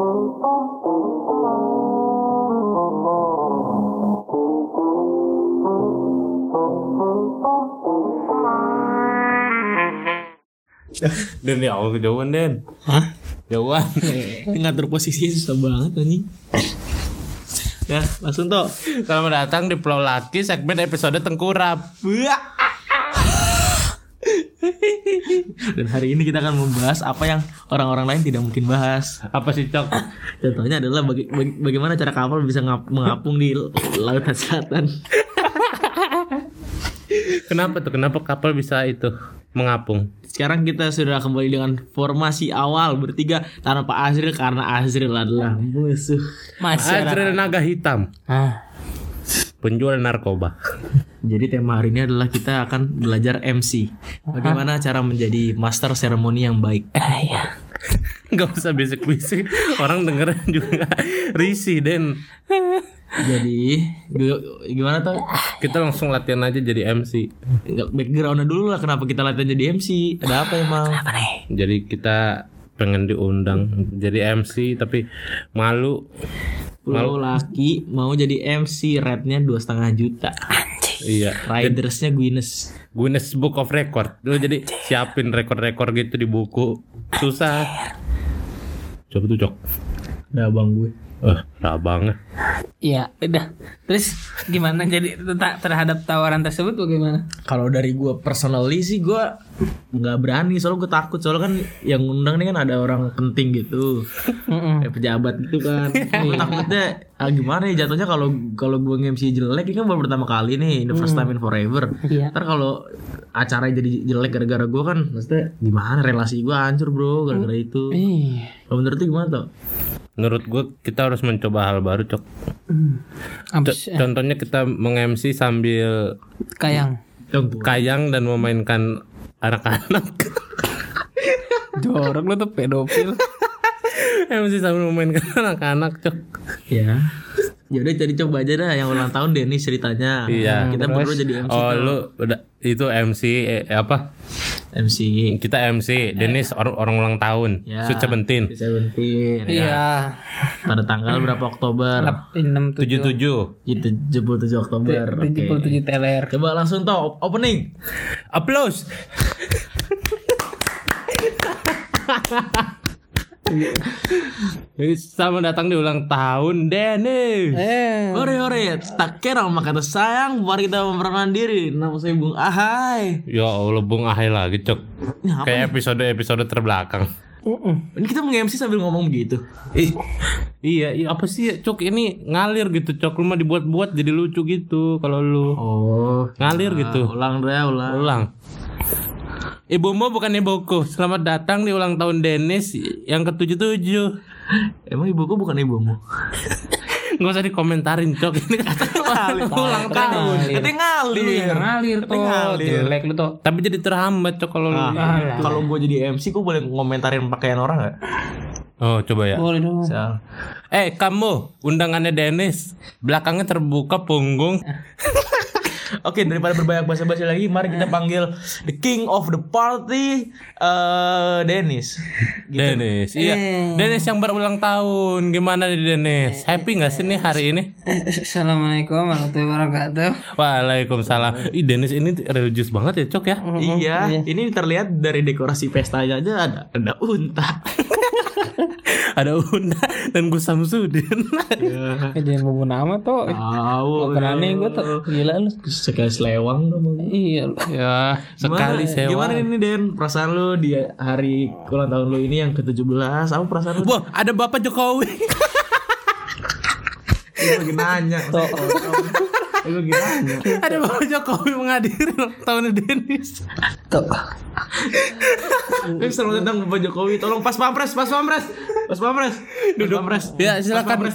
Den ya Allah kejauhan Den. Hah? Jauhan. Ini ngatur posisinya susah banget anjing. Ya, langsung toh. Selamat datang di Pulau Laki segmen episode tengkurap. Dan hari ini kita akan membahas apa yang orang-orang lain tidak mungkin bahas. Apa sih cok? Contohnya adalah baga- baga- bagaimana cara kapal bisa ngap- mengapung di lautan selatan. Kenapa tuh? Kenapa kapal bisa itu mengapung? Sekarang kita sudah kembali dengan formasi awal bertiga tanpa Azril karena Azril adalah musuh. Azril Naga Hitam, Ah. penjual narkoba. Jadi tema hari ini adalah kita akan belajar MC. Bagaimana cara menjadi master seremoni yang baik. Gak usah bisik-bisik, orang dengerin juga risih Den. Jadi gi- gimana tuh? Kita langsung latihan aja jadi MC. Backgroundnya dulu lah kenapa kita latihan jadi MC. Ada apa emang? Kenapa nih? Jadi kita pengen diundang jadi MC tapi malu. Pulau laki mau jadi MC rate-nya dua setengah juta. Iya. Ridersnya Guinness. Guinness Book of Record. Lu jadi siapin rekor-rekor gitu di buku. Susah. Coba tuh cok. Udah abang gue. Eh, rabangnya. Iya, udah. Terus gimana jadi tentang terhadap tawaran tersebut bagaimana? Kalau dari gue personally sih gue nggak berani. Soalnya gue takut. Soalnya kan yang undang nih kan ada orang penting gitu. Kayak pejabat gitu kan. Gue takutnya ah, gimana ya jatuhnya kalau kalau gue nge-MC jelek ini kan baru pertama kali nih. The first time in forever. Iya. ntar kalau acara jadi jelek gara-gara gue kan maksudnya gimana relasi gue hancur bro gara-gara itu. Ih. kalau menurut lu gimana tuh Menurut gue kita harus mencoba hal baru cok. Abis, Co- Contohnya kita meng-MC sambil kayang. Kayang dan memainkan anak-anak. Jorok lu tuh pedofil. MC sambil memainkan anak-anak cok. ya Yaudah jadi coba aja dah yang ulang tahun Dennis ceritanya Iya. Kita perlu jadi MC Oh tuh. lu udah itu MC eh, apa? MC Kita MC. Dennis orang, orang ulang tahun. Ya. Sweet Seventeen. Seventeen Iya. Pada tanggal berapa Oktober? 67 Tujuh tujuh. Itu 77 Oktober. Oke. 77 teler. Coba langsung toh op- opening. Applause. Jadi Selamat datang di ulang tahun Dennis. Eh. Hore hore, tak kira sama kata sayang, mari kita memperkenalkan diri. Nama saya Bung Ahai. Ya Allah Bung Ahai lagi cok. Apa? Kayak episode-episode terbelakang. Ini kita meng-MC sambil ngomong begitu. Ih, iya, iya apa sih cok ini ngalir gitu cok lu mah dibuat-buat jadi lucu gitu kalau lu Oh, ngalir gitu. ulang deh, ulang. Ulang. Ibumu bukan ibuku. Selamat datang di ulang tahun Dennis yang ke-77. Emang ibuku bukan ibumu? Nggak usah dikomentarin cok ini katanya ulang tahun. Katanya ngalir. Iya, ngalir tuh. ngalir. Jelek lu tuh. Tapi jadi terhambat cok kalau lu. Ah, kalau gue jadi MC, gue boleh ngomentarin pakaian orang nggak? Oh coba ya. Boleh dong. Eh kamu undangannya Dennis belakangnya terbuka punggung. Oke daripada berbanyak basa-basi lagi, mari kita panggil the king of the party, eh Dennis. Gitu. Dennis, iya. Dennis yang berulang tahun. Gimana nih Dennis? Happy nggak sih nih hari ini? Eh, Assalamualaikum warahmatullahi wabarakatuh. Waalaikumsalam. Ih Dennis ini religius banget ya cok ya. Iya, ini terlihat dari dekorasi pestanya aja ada ada unta. Ada Unda dan Gus Samsudin. Eh, jangan ngomong nama tuh. Tahu. Berani gue tuh. Gila lu. Sekali selewang dong. Iya. ya sekali Gimana, sewa. gimana ini Den? Perasaan lu di hari ulang tahun lu ini yang ke-17 Apa perasaan lu? Wah ada Bapak Jokowi. Lu lagi nanya Lu nanya ada Bapak Jokowi menghadiri tahun Dennis. Tuh. Selamat datang Bapak Jokowi Tolong pas pampres Pas pampres Pas pampres Duduk pampres Ya silakan. pampres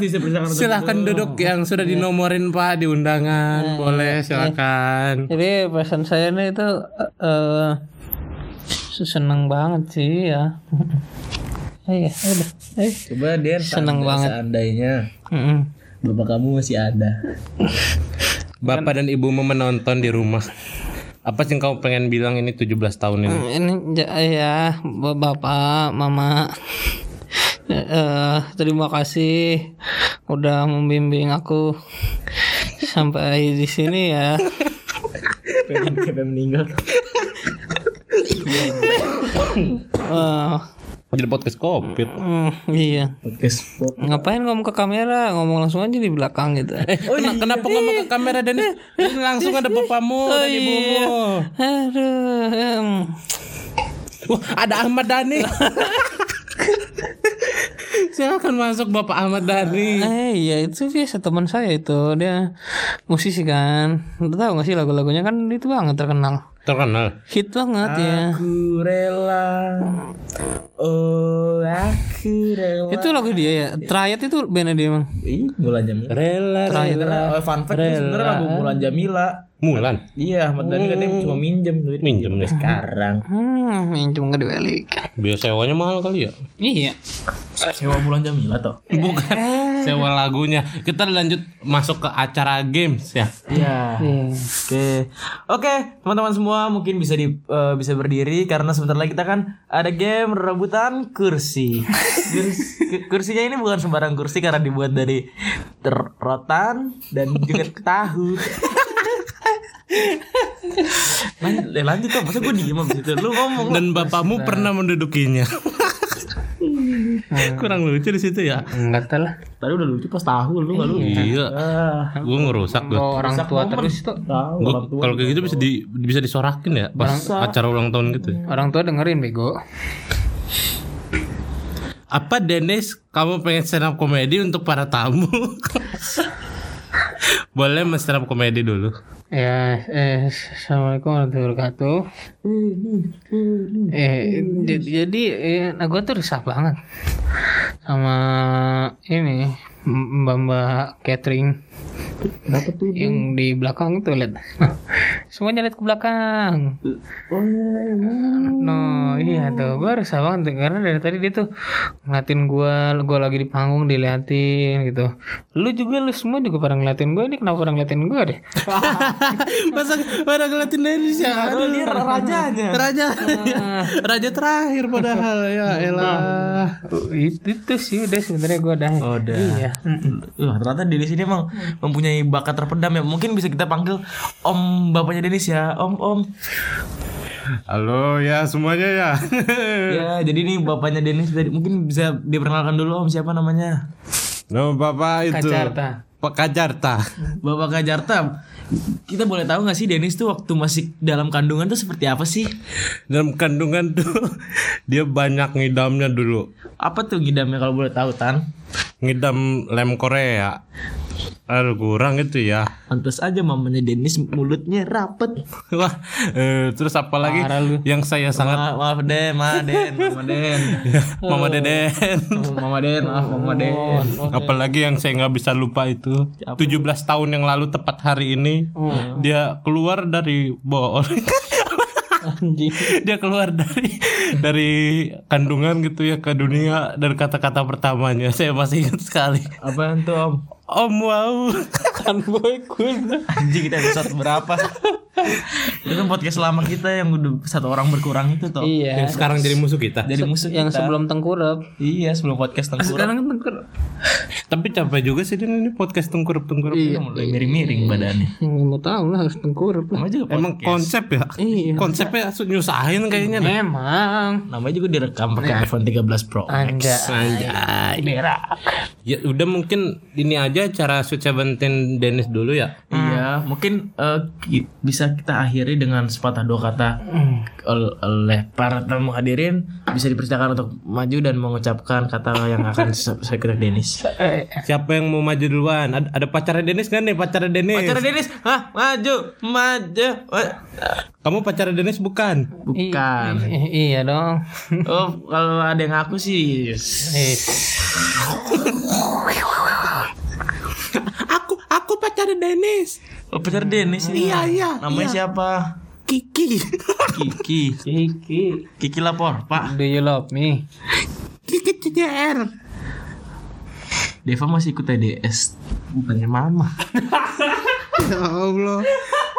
Silakan duduk yang sudah dinomorin Pak di undangan. Boleh silakan. Jadi pesan saya nih itu eh seneng banget sih ya. Eh, ya udah. Eh. Coba Den Seneng banget. Seandainya Mm-mm. Bapak kamu masih ada Bapak dan ibumu menonton di rumah. Apa sih yang kamu pengen bilang ini 17 tahun ini? Ini ja- ya bapak, mama. Eh, terima kasih udah membimbing aku sampai di sini ya. pengen meninggal Eh, Jadi podcast covid. hmm, iya. podcast Ngapain ngomong ke kamera? Ngomong langsung aja di belakang gitu. Oh, Kena- kenapa ngomong ke kamera? Ini langsung ada bapamu dan ibumu. Aduh. em. Wah, ada Ahmad Dhani. Silakan masuk Bapak Ahmad Dhani. Eh iya itu biasa teman saya itu dia musisi kan. Lu tahu gak sih lagu-lagunya kan itu banget terkenal. Terkenal. Hit banget ya. Aku rela Oh aku rela Itu lagu dia ya. Triad itu bandnya dia emang. Ih, Mulan Jamila Rela, rela. Oh, fun fact itu sebenarnya lagu Mulan Jamila Mulan. Iya Ahmad Dhani kan dia cuma minjem duit Minjem nih. sekarang Hmm, minjem nggak dibalik. Biaya sewanya mahal kali ya? Iya. sewa Mulan Jamila toh Bukan. Sewa lagunya. Kita lanjut masuk ke acara games ya. Iya. Oke, oke teman-teman semua mungkin bisa di eh, bisa berdiri karena sebentar lagi kita kan ada game rebutan kursi. Kurs- ku- kursinya ini bukan sembarang kursi karena dibuat dari ter- rotan dan juga tahu. lanjut, eh, lanjut tuh, masa gue diem abis itu Lu ngomong Dan bapakmu pernah mendudukinya. Kurang lucu di situ ya. Enggak tahu lah. Tadi udah lucu pas tahu, lu gak lucu Iya. Gue ngerusak gue. Orang tua terus tuh tahu kalau kayak gitu bisa di bisa disorakin ya pas acara ulang tahun gitu. orang tua dengerin bego. Apa Dennis, kamu pengen stand up komedi untuk para tamu? Boleh men stand up komedi dulu. Ya, eh, assalamualaikum warahmatullahi wabarakatuh. Eh, jadi, eh, nah gue tuh resah banget sama ini mbak-mbak catering. Yang di belakang itu lihat. Semuanya lihat ke belakang. No iya tuh. Gue banget tuh, karena dari tadi dia tuh ngeliatin gue gue lagi di panggung diliatin gitu. Lu juga lu semua juga pada ngeliatin gue ini kenapa pada ngeliatin gue deh? Masa pada ngeliatin Dennis ya? Padahal dia rajanya. Raja. Raja terakhir padahal. Ya elah. itu, itu sih udah sebenarnya gue udah Oh, udah. iya Wah, ternyata Denis ini emang mempunyai bakat terpendam ya. Mungkin bisa kita panggil Om bapaknya Denis ya. Om, Om. Halo ya semuanya ya. ya, jadi ini bapaknya Denis tadi mungkin bisa diperkenalkan dulu Om siapa namanya? Nama bapak itu. Kacarta. Pak Kajarta. Bapak Kajarta. Kita boleh tahu nggak sih Denis tuh waktu masih dalam kandungan tuh seperti apa sih? Dalam kandungan tuh dia banyak ngidamnya dulu. Apa tuh ngidamnya kalau boleh tahu Tan? Ngidam lem Korea. Aduh kurang itu ya. Pantas aja mamanya Denis mulutnya rapet. Wah, eh, terus apa lagi yang saya sangat Ma- maaf Den, ma Den, Mama Den. Mama Deden. Mama Den, maaf Mama Den. Apalagi yang saya nggak bisa lupa itu 17 tahun yang lalu tepat hari ini dia keluar dari anjing. Dia keluar dari dari kandungan gitu ya ke dunia dan kata-kata pertamanya. Saya masih ingat sekali. Apaan tuh Om? Om wow. Kan boy cool Anjing kita episode berapa? itu kan podcast lama kita yang udah satu orang berkurang itu toh. iya. Yang sekarang jadi musuh kita. Jadi musuh yang kita. sebelum tengkurap Iya sebelum podcast tengkurap. sekarang kan tengkurap tapi capek juga sih Din, ini podcast tengkurup tengkurup Iya, mulai miring-miring badannya. yang mau tahu lah harus tengkurap lah juga emang konsep ya Iya. konsepnya nyusahin kayaknya emang Namanya juga direkam pakai iPhone 13 Pro. anda Anjay. berak Ya udah mungkin ini aja cara Sweet Seventeen Dennis dulu ya. Iya, mungkin ki- bisa kita akhiri dengan sepatah dua kata ol- oleh para tamu hadirin bisa dipersilakan untuk maju dan mengucapkan kata yang akan saya kira Denis. Eh, Siapa yang mau maju duluan? Ada, ada pacarnya Dennis kan nih? Pacarnya Dennis. Pacar Denis, hah maju, maju. Kamu pacarnya Dennis bukan? Bukan. i- iya dong Oh, kalau ada yang aku sih. Eh, Aku aku pacarnya Dennis. Oh, pacar Denis ini. Iya, iya, Namanya siapa? Kiki. Kiki. Kiki Kiki lapor, Pak. do you love me Kiki CJR. Deva masih ikut TDS. Bukannya mama. Ya Allah.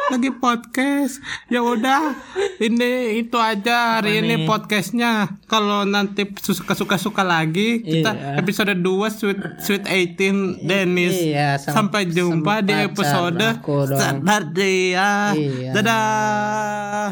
lagi podcast. Ya udah, ini itu aja hari ini podcastnya. Kalau nanti suka suka suka lagi kita Iya. episode 2 Sweet Sweet 18 Dennis. Iya, sam- Sampai jumpa di episode. Sadar dia. Iya. Dadah.